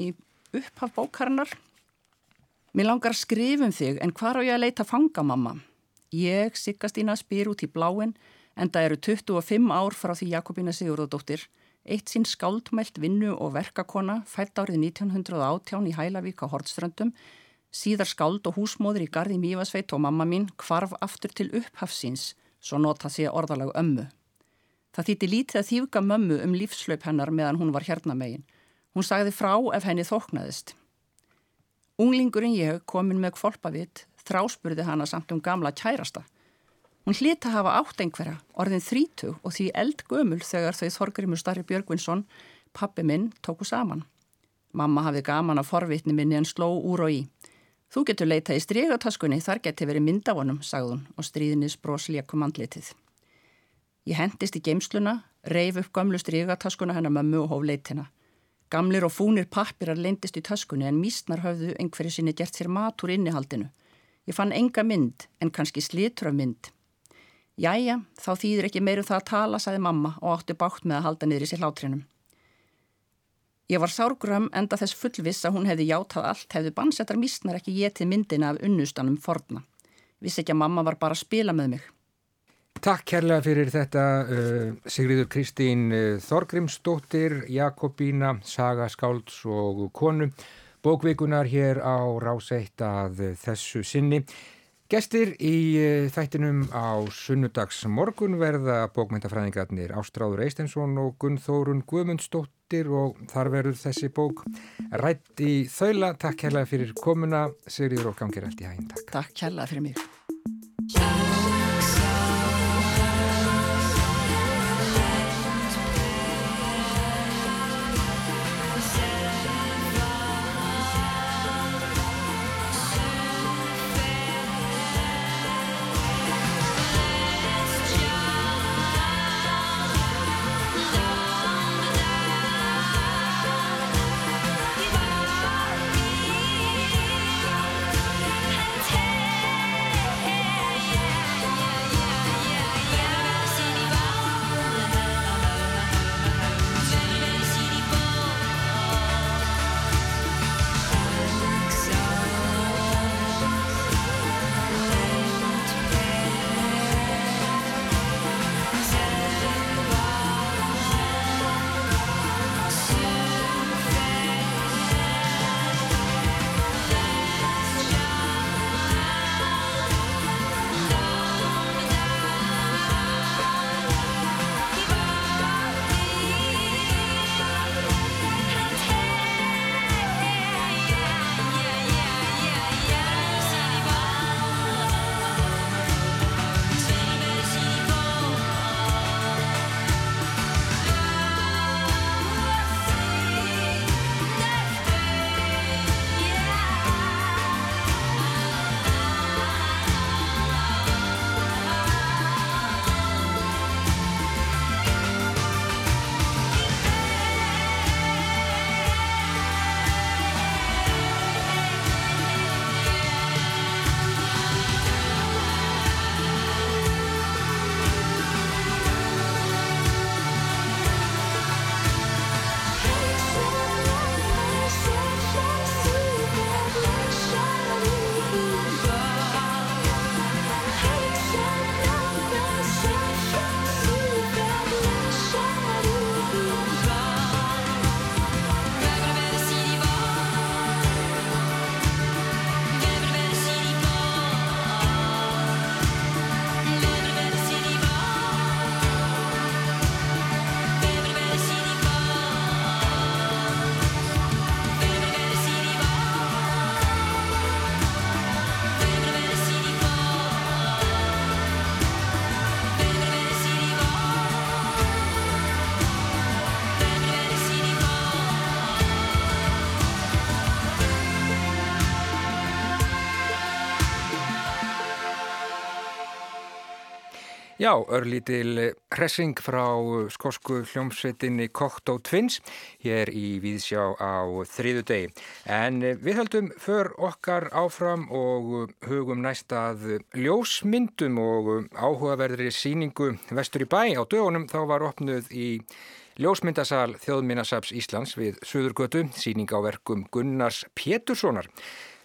í upphaf bókarinnar. Mér langar að skrifum þig en hvar á ég að leita fanga mamma? Ég, Siggastína, spyr út í bláin en það eru 25 ár frá því Jakobína Sigurðardóttir, eitt sín skáldmælt vinnu og verkakona fætt árið 1918 í Hælavík á Hortströndum, síðar skáld og húsmóður í Garði Mívasveit og mamma mín kvarf aftur til upphafsins, svo nota sé orðalag ömmu. Það þýtti lítið að þývka mömmu um lífslaup hennar meðan hún var hérna megin. Hún sagði frá ef henni þóknaðist. Unglingurinn ég komin með kvolpavitt þráspurði hana samt um gamla kærasta. Hún hlita hafa átt einhverja, orðin þrítug og því eldgömul þegar þau Þorgrimur Starri Björgvinsson, pappi minn, tóku saman. Mamma hafði gaman af forvitni minni en sló úr og í. Þú getur leitað í strygataskunni, þar geti verið myndafonum, sagðun og stríðinis brosleikum andlitið. Ég hendist í geimsluna, reif upp gamlu strygataskuna hennar mömmu og hóf leitina. Gamlir og fúnir pappirar leindist í taskunni en mísnar höfðu einhverju sinni gert sér mat úr innihaldinu. Ég fann enga mynd en kannski slítur af mynd. Jæja, þá þýðir ekki meirum það að tala, sagði mamma og átti bátt með að halda niður í sér hlátrinum. Ég var sárgrömm enda þess fullviss að hún hefði játað allt, hefði bansettar mísnar ekki getið myndina af unnustanum forna. Vissi ekki að mamma var bara að spila með mig. Takk kærlega fyrir þetta uh, Sigriður Kristín uh, Þorgrimsdóttir, Jakobína, Saga Skálds og konu. Bókvikunar hér á ráseitt að þessu sinni. Gestir í uh, þættinum á sunnudags morgun verða bókmyndafræðingarnir Ástráður Eistensson og Gunnþórun Guðmundsdóttir og þar verður þessi bók rætt í þaula. Takk kærlega fyrir komuna, Sigriður og gangir allt í hæginn. Takk. Takk kærlega fyrir mig. Já, örlítil hressing frá skosku hljómsveitinni Kokt og Twins hér í Víðsjá á þriðu degi. En við höldum för okkar áfram og hugum næstað ljósmyndum og áhugaverðri síningu vestur í bæ. Á dögunum þá var opnuð í ljósmyndasal Þjóðminnasaps Íslands við Suðurgötu, síning á verkum Gunnars Péturssonar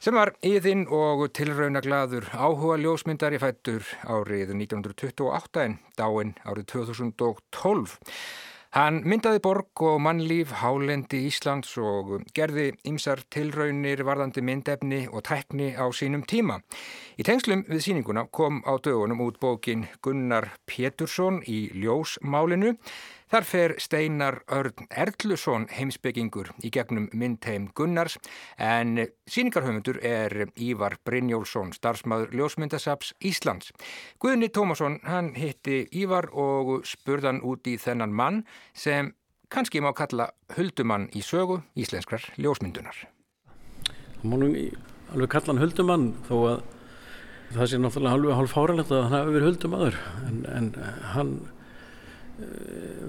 sem var yðin og tilraunaglaður áhuga ljósmyndari fættur árið 1928 en dáin árið 2012. Hann myndaði borg og mannlíf hálendi Íslands og gerði ymsar tilraunir varðandi myndefni og tekni á sínum tíma. Í tengslum við síninguna kom á dögunum út bókin Gunnar Pétursson í ljósmálinu Þar fer Steinar Örn Erlusson heimsbyggingur í gegnum myndheim Gunnars en síningarhauðmundur er Ívar Brynjólfsson, starfsmaður Ljósmyndasaps Íslands. Guðni Tómasson hann hitti Ívar og spurðan út í þennan mann sem kannski má kalla huldumann í sögu íslenskrar ljósmyndunar. Það má nú alveg kalla hann huldumann þó að það sé náttúrulega alveg hálf fáralegt að hann hafi verið huldumadur en, en hann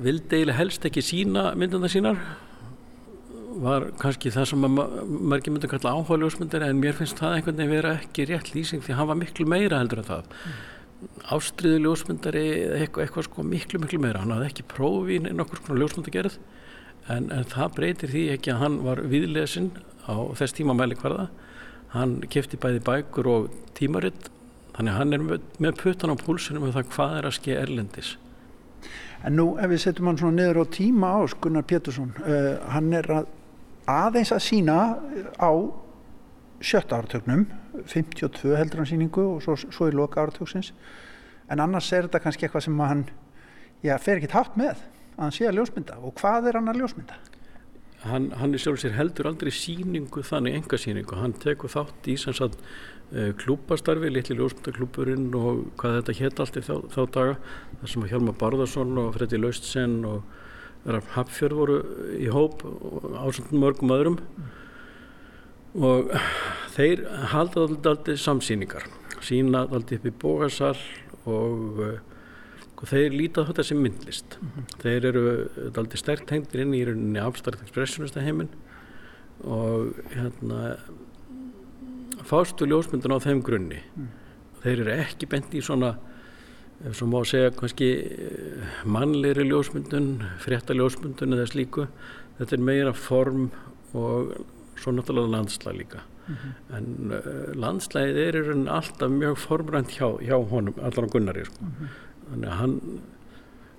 vildi eiginlega helst ekki sína mynduna sínar. Var kannski það sem mörgir myndi kalla áhuga ljósmyndir en mér finnst það einhvern veginn vera ekki rétt lýsing því hann var miklu meira heldur en það. Mm. ástriðu ljósmyndari eitthvað, eitthvað sko miklu miklu meira. Hann hafði ekki prófið inn okkur svona ljósmyndagerð en, en það breytir því ekki að hann var viðlesin á þess tíma mæli hverða hann kefti bæði bækur og tímaritt þannig hann er með, með puttan á púlsunum um það hvað er að ske erlendis En nú ef við setjum hann svona niður á tíma ás Gunnar Pétursson, uh, hann er að aðeins að sína á sjötta ártögnum, 52 heldur hann síningu og svo, svo í loka ártögsins, en annars er þetta kannski eitthvað sem hann, já, fer ekki tátt með að hann sé að ljósmynda. Og hvað er hann að ljósmynda? Hann, hann er sjálf sér heldur aldrei síningu þannig enga síningu, hann tekur þátt í sem sagt Eh, klúpastarfi, litli ljósmyndaklúpurinn og hvað þetta hétt allt í þá, þá daga þar sem Hjalmar Barðarsson og Freddi Laustsen og Rafn Hapfjörð voru í hóp ásöndum mörgum öðrum og þeir halda alltaf samsýningar sína alltaf upp í bókarsal og, og þeir líta þetta sem myndlist mm -hmm. þeir eru alltaf sterkt hengtir inn í abstrakt expressionista heiminn og hérna fástu ljósmyndun á þeim grunni mm. þeir eru ekki bent í svona ef svo má segja kannski eh, mannleiri ljósmyndun frétta ljósmyndun eða slíku þetta er meira form og svo náttúrulega landslæg líka mm -hmm. en uh, landslægið er alltaf mjög formrænt hjá, hjá honum allar á Gunnari sko. mm -hmm. þannig að hann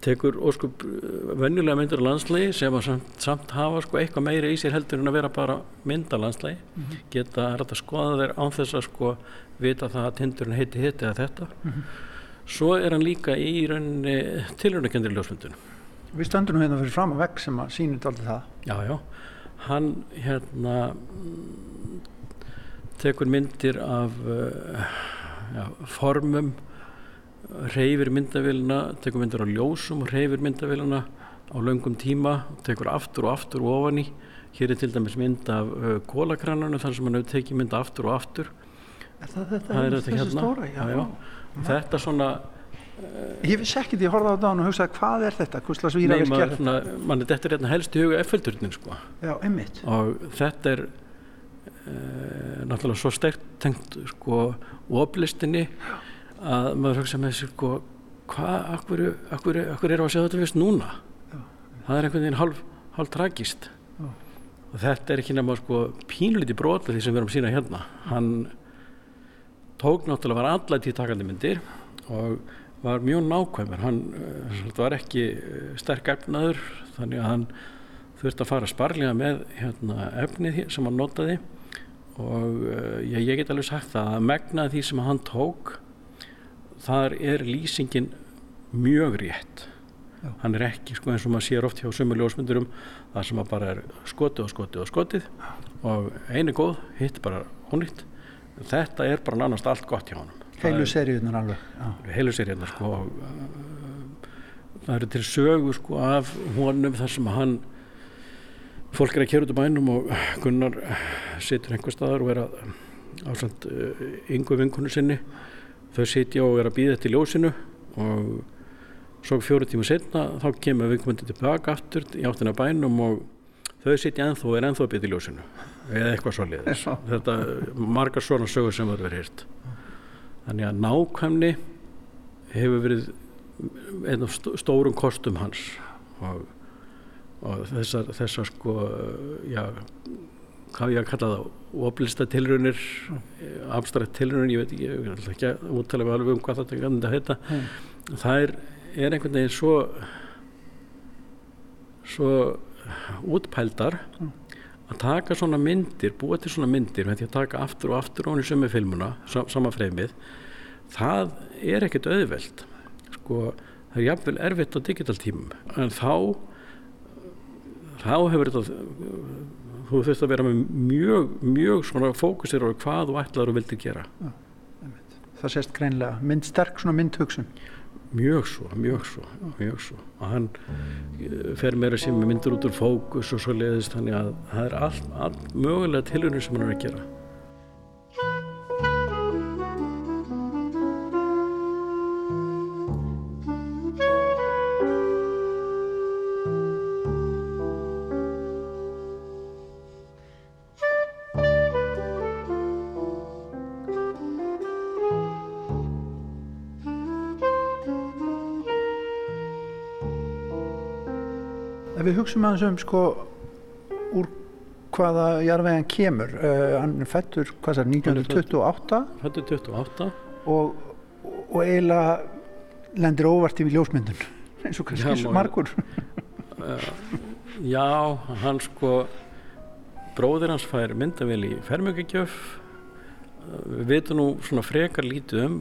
tekur óskup venjulega myndir á landslægi sem að samt, samt hafa sko eitthvað meira í sér heldur en að vera bara mynda landslægi mm -hmm. geta hægt að skoða þeir án þess að sko vita það að tindurinn heiti hitti eða þetta. Mm -hmm. svo er hann líka í rauninni tilraunakendir ljósmyndunum. Við stöndum hérna fyrir fram að vegg sem að sínit alltaf það. Já, já, hann hérna tekur myndir af uh, já, formum reyfir myndavélina, tekur myndar á ljósum reyfir myndavélina á laungum tíma, tekur aftur og aftur og ofan í. Hér er til dæmis mynd af uh, kólakrananu þar sem hann hefur tekið mynda aftur og aftur. Er það þetta, það er þetta hérna? Stóra, já, já. Já. Þetta svona... Ég vissi ekki því að ég horfaði á það og hugsaði hvað er þetta, hvers slags víra við skerðum? Nei, mann er þetta hérna helst í huga F-fjöldurinn sko. Já, einmitt. Og þetta er uh, náttúrulega svo sterkt tengt sko oflistinni að maður hugsa með sér sko, hvað, akkur, akkur, akkur er að sjá þetta fyrst núna? Já. það er einhvern veginn hálf, hálf tragist Já. og þetta er ekki nefnilega sko, pínliti brot því sem við erum að sína hérna. Hann tók náttúrulega var allar tíðtakandi myndir og var mjög nákvæmur. Hann uh, var ekki uh, sterk efnaður þannig að hann þurfti að fara sparlega með hérna, efnið sem hann notaði. Og uh, ég, ég get alveg sagt það að megna því sem hann tók þar er lýsingin mjög rétt. Já. hann er ekki sko eins og maður sér oft hjá sumur ljósmyndurum það sem bara er skotið og skotið og skotið og einu góð, hitt bara ónýtt. Þetta er bara nánast allt gott hjá hann heilu seríunar alveg heilu seríunar sko það eru til sögu sko af honum þar sem hann fólk er að kera út á bænum og Gunnar situr einhver staðar og er að ásand uh, yngu vinkonu sinni þau sitja og er að býða til ljósinu og svo fjóru tíma setna þá kemur viðkomandi tilbaka aftur í áttina bænum og þau sitja enþá og er enþá að byrja í ljósinu. Eða eitthvað svo liðis þetta margar svona sögur sem verður verið hýrt þannig að nákvæmni hefur verið einn af stórum kostum hans og, og þessar, þessar sko já, hvað ég að kalla það oplista tilrunir abstrakt tilrunir, ég veit ekki ég vil ekki að úttala við alveg um hvað þetta kannu þetta heita mm. það er, er einhvern veginn svo svo útpældar mm. að taka svona myndir, búa til svona myndir með því að taka aftur og aftur onni sem er filmuna, sama freymið það er ekkert auðveld sko, það er jafnvel erfitt á digital tímum en þá þá hefur þetta þú þurft að vera með mjög, mjög svona fókusir á hvað þú ætlaður og vildi gera. Það sést greinlega mynd sterk svona myndhugsun. Mjög svo, mjög svo, mjög svo. Og hann eh, fer meira sem myndur út úr fókus og svo leiðist þannig að það er allt, allt mögulega tilunir sem hann er að gera hugsaum aðeins um sko úr hvaða jarðvegan kemur. Uh, hann fættur, hvað er, 1928 fættur 28 og, og eiginlega lendir óvart í ljósmyndun eins og kannski já, margur. Uh, Já, hann sko bróðir hans fær myndavel í fermjögegjöf við veitum nú svona frekar lítið um,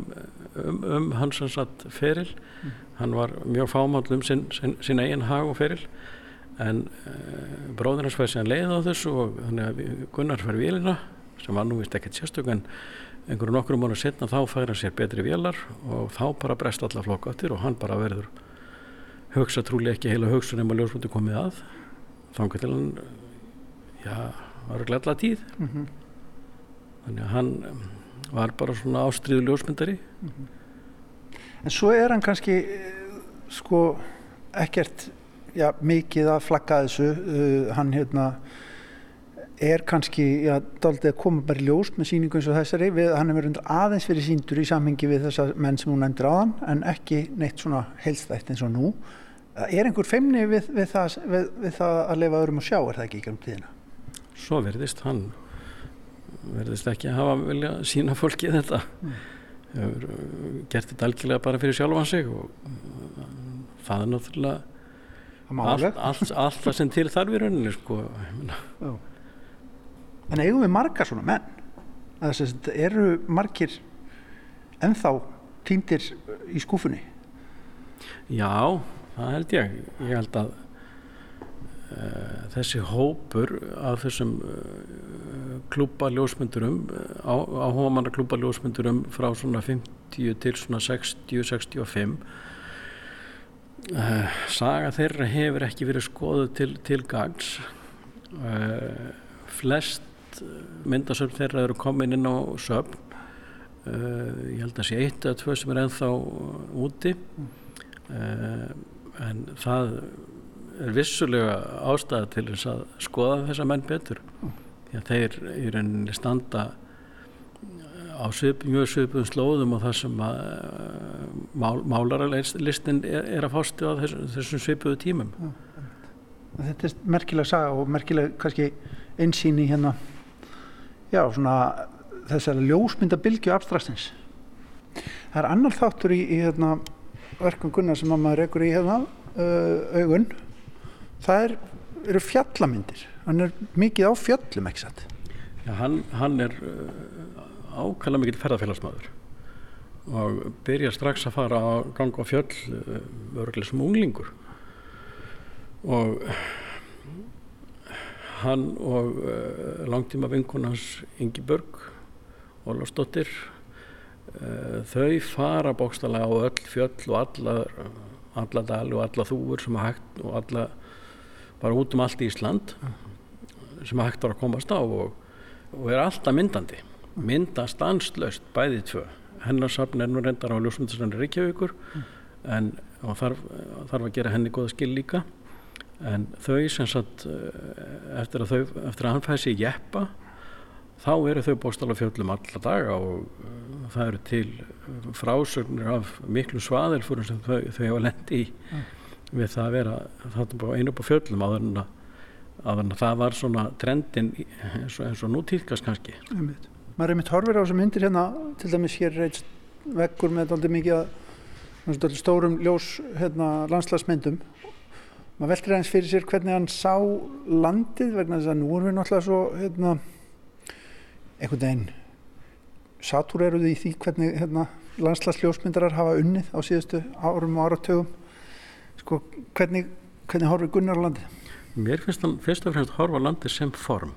um, um hans hans að feril. Mm. hann var mjög fámall um sin, sin, sin eigin hag og feril en uh, bróður hans fæði sér leið á þessu og þannig að Gunnar fær vélina sem var nú vist ekkert sérstök en einhverju nokkru mánu setna þá fær hann sér betri vélar og þá bara brest alla flokkáttir og hann bara verður hugsa trúlega ekki heila hugsun ef maður ljósmyndu komið að þannig til hann já, var glæðla tíð mm -hmm. þannig að hann var bara svona ástriðu ljósmyndari mm -hmm. En svo er hann kannski eh, sko ekkert já, mikið að flagga þessu uh, hann hérna er kannski, já, daldið að koma bara í ljós með síningu eins og þessari við, hann hefur aðeins verið síndur í samhengi við þessa menn sem hún nefndir aðan en ekki neitt svona helstætt eins og nú er einhver feimni við, við, það, við það að lefa öðrum að sjá er það ekki ekki um tíðina? Svo verðist hann verðist ekki að hafa vilja sína fólki þetta mm. hefur uh, gert þetta algjörlega bara fyrir sjálfan sig og uh, það er náttúrulega allt, allt, allt það sem til þarf í rauninni sko. en eigum við margar svona menn? Að það eru margir ennþá týndir í skúfunni? Já, það held ég. Ég held að uh, þessi hópur af þessum uh, klúpa ljósmyndurum áhugamanna klúpa ljósmyndurum frá svona 50 til svona 60-65 Uh, saga þeirra hefur ekki verið skoðu til, til gags uh, flest myndasöfn þeirra eru komin inn á söfn. Uh, ég held að sé eitt eða tvö sem er ennþá úti. En það er vissulega ástæða til þess að skoða þessa menn betur. Því að þeir í rauninni standa á svip, mjög svipum slóðum og það sem að uh, mál, málaralistin er, er að fástu á þessum, þessum svipuðu tímum. Þetta er merkilega saga og merkilega kannski einsýni hérna já svona þessari ljósmyndabilgju abstraktins. Það er annar þáttur í, í hérna, verkum Gunnar sem mamma rekur í hérna uh, augun. Það er, eru fjallamyndir. Hann er mikið á fjallum ekki satt? Já, hann, hann er uh, ákvæmlega mikil ferðarfélagsmaður og byrja strax að fara að ganga á fjöll eh, örglega sem unglingur. Og hann og uh, langtíma vinkunans Ingi Börg Ólafsdóttir uh, þau fara bókstala á öll fjöll og alla alla dali og alla þúur sem að hægt og alla bara út um allt í Ísland sem að hægt var að komast á og, og er alltaf myndandi mynda stanslöst bæði tvö hennarsafn er nú reyndar á ljósmyndarsafni Reykjavíkur mm. en og þarf, þarf að gera henni goða skil líka en þau sem sagt eftir að, þau, eftir að hann fæði sig jeppa þá eru þau bóstala fjöllum alla daga og það eru til frásögnir af miklu svaðilfúrum sem þau, þau hefa lendi í mm. við það að vera einu upp á en að að það var svona trendin eins og, og nú týrkast kannski Einmitt. Maður er mitt horfir á þessum myndir hérna til dæmis hér reitt vekkur með aldrei mikið að stórum ljós hérna, landslagsmyndum maður veldur eins fyrir sér hvernig hann sá landið vegna þess að nú erum við náttúrulega svo hérna, einhvern veginn satur eruð í því hvernig hérna, landslagsljósmyndarar hafa unnið á síðustu árum og áratögum sko, hvernig, hvernig horfið Gunnar landið? Mér finnst hann fyrst og fremst horfa landið sem form.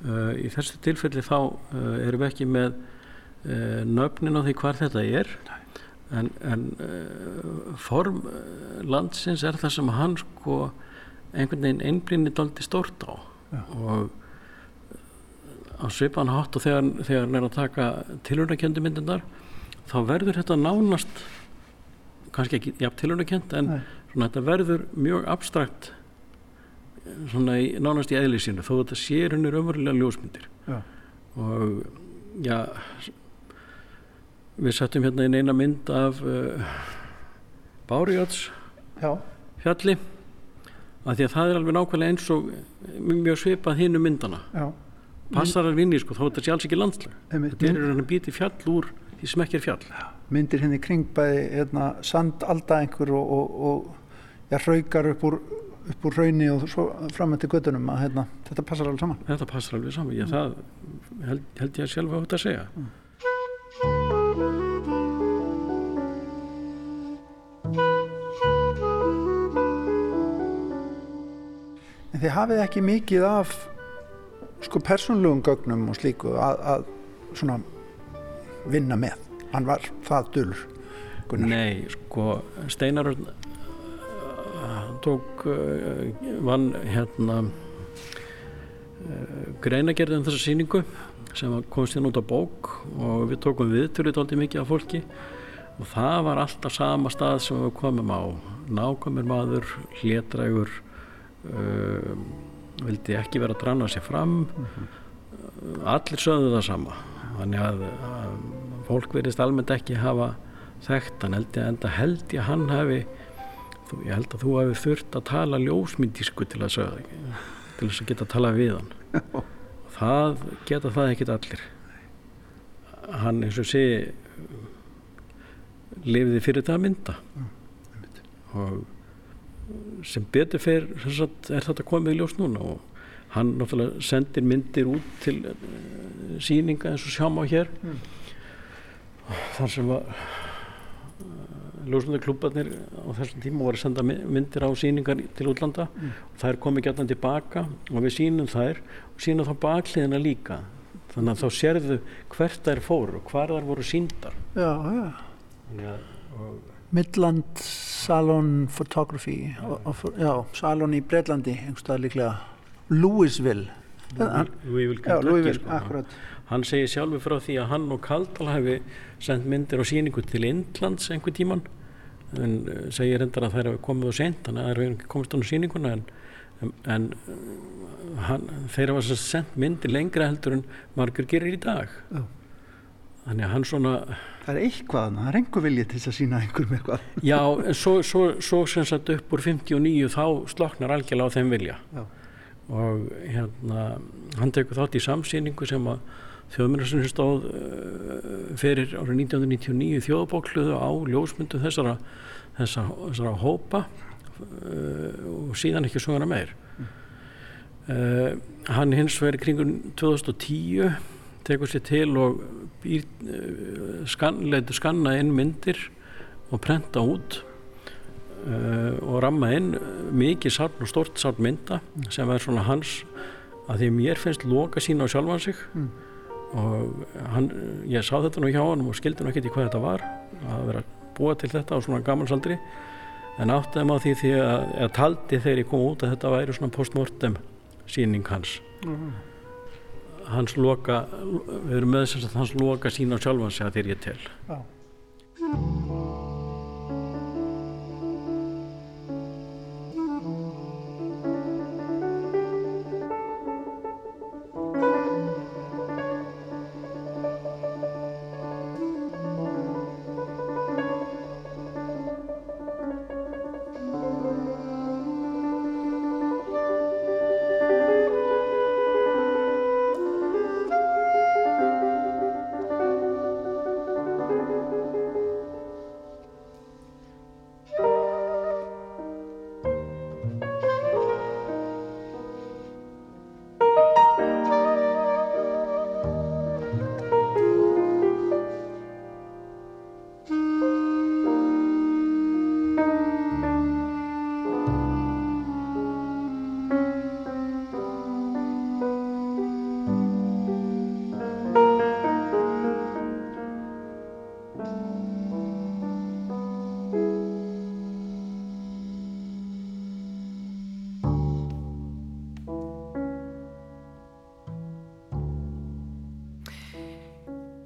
Uh, í þessu tilfelli þá uh, erum við ekki með uh, nöfnin á því hvar þetta er. En, en form landsins er það sem hann sko einhvern veginn einblínir doldi stórt á. Já. og á svipan hátt og þegar, þegar hann er að taka tilhörnakjöndu myndindar þá verður þetta nánast kannski ekki jafn tilhörnakjönd en svona, þetta verður mjög abstrakt svona í, nánast í eðlisínu þó þetta sér hennur umverulega ljósmyndir já. og já við settum hérna inn eina mynd af uh, Bárjáts fjalli að því að það er alveg nákvæmlega eins og mjög svipað hinn um myndana já. passar alveg inn í sko þó þetta sé alls ekki landslag þetta er hérna býti fjall úr því sem ekki er fjall já. myndir henni kring bæði hérna, sand alda einhver og, og, og ja, hraukar upp úr upp úr raunni og svo fram með til göttunum að hérna, þetta passar alveg saman. Þetta passar alveg saman, ég, það held, held ég sjálf átt að segja. Mm. En þið hafið ekki mikið af sko persónlegum gögnum og slíku að, að svona vinna með, hann var það dölur Nei, sko Steinarur tók uh, vann hérna uh, greinagerðin um þessa síningu sem komst hérna út á bók og við tókum viðturrið aldrei mikið af fólki og það var alltaf sama stað sem við komum á nákvæmur maður, hlétrægur uh, vildi ekki vera að dranna sér fram mm -hmm. allir sögðu það sama þannig að, að fólk verist almennt ekki hafa þekkt hann held ég enda held ég hann hafi þú, ég held að þú hefur þurft að tala ljósmyndísku til að sögða til þess að geta að tala við hann. Það geta það ekkit allir. Hann eins og sé lifiði fyrir það að mynda. Og sem betur fer er þetta komið í ljós núna og hann náttúrulega sendir myndir út til uh, síninga eins og sjáum á hér. Mm. þar sem var ljósmyndaklúbarnir á þessum tíma voru að senda myndir á síningar til útlanda. Mm. og þær komi gætna tilbaka og við sínum þær og sínum þá bakliðina líka. Þannig að þá sérðu hvert þær fóru og hvar þær voru síndar Já, já. Ja, Midland Salon Photography ja. og, og, já, Salon í Breitlandi einhverstað líklega. Louisville. Louisville, já, Louisville sko. akkurat. Hann segir sjálfur frá því að hann og Kaldal hefði sendt myndir og síningu til Indlands einhver tíman en eh, segir endar að þær hefði komið og sent þannig að það ekki komist á síningunna en, en eh, hann, þeir hafa sendt myndir lengra heldur en margur gerir í dag oh. þannig að hann svona það er eitthvað, það er einhver vilja til að sína einhverjum eitthvað já, en svo, svo, svo sem sagt upp úr 59 þá sloknar algjörlega á þeim vilja já. og hérna hann tekur þátt í samsýningu sem að þjóðmjörnarsunni stóð uh, fyrir árið 1999 þjóðbókluðu á ljósmyndu þessara, þessara, þessara hópa uh, og síðan ekki svona meir mm. uh, hann hins verið kringun 2010 tekur sér til og býr, uh, skan, leitur skanna inn myndir og prenta út uh, og ramma inn mikið sarn og stort sarn mynda sem er svona hans að því mér finnst loka sína á sjálfan sig mm og hann, ég sá þetta nú hjá hann og skildi nú ekki til hvað þetta var að vera búa til þetta á svona gammalsaldri en áttaði maður því því að, að taldi þegar ég kom út að þetta væri svona postmortem síning hans. Mm -hmm. hans loka við erum með þess að hans loka sína á sjálfan sig að þegar ég tel. Já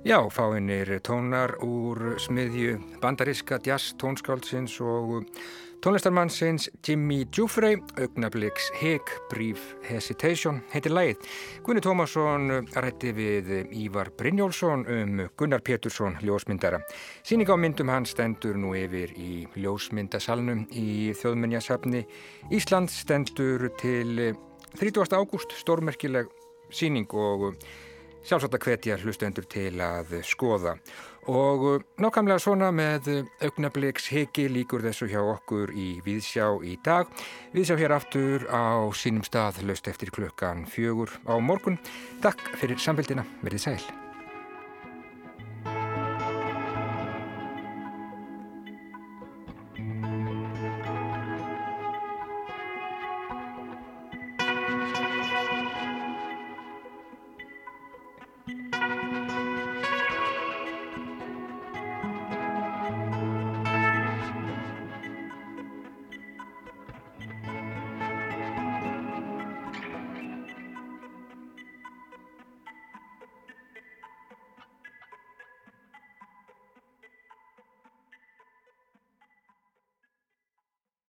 Já, fáinir tónar úr smiðju bandariska jazz tónskáldsins og tónlistarmannsins Jimmy Giuffrey, augnabliks Hig, Brief Hesitation, heitir lægið. Gunni Tómasson rætti við Ívar Brynjólfsson um Gunnar Pétursson, ljósmyndara. Sýning á myndum hans stendur nú yfir í ljósmyndasalnum í þjóðmennjasafni. Ísland stendur til 30. ágúst, stórmerkileg síning og sjálfsagt að hvetja hlustendur til að skoða. Og uh, nákvæmlega svona með augnabliks heki líkur þessu hjá okkur í Víðsjá í dag. Víðsjá hér aftur á sínum stað löst eftir klukkan fjögur á morgun. Takk fyrir samfélgina, verið sæl.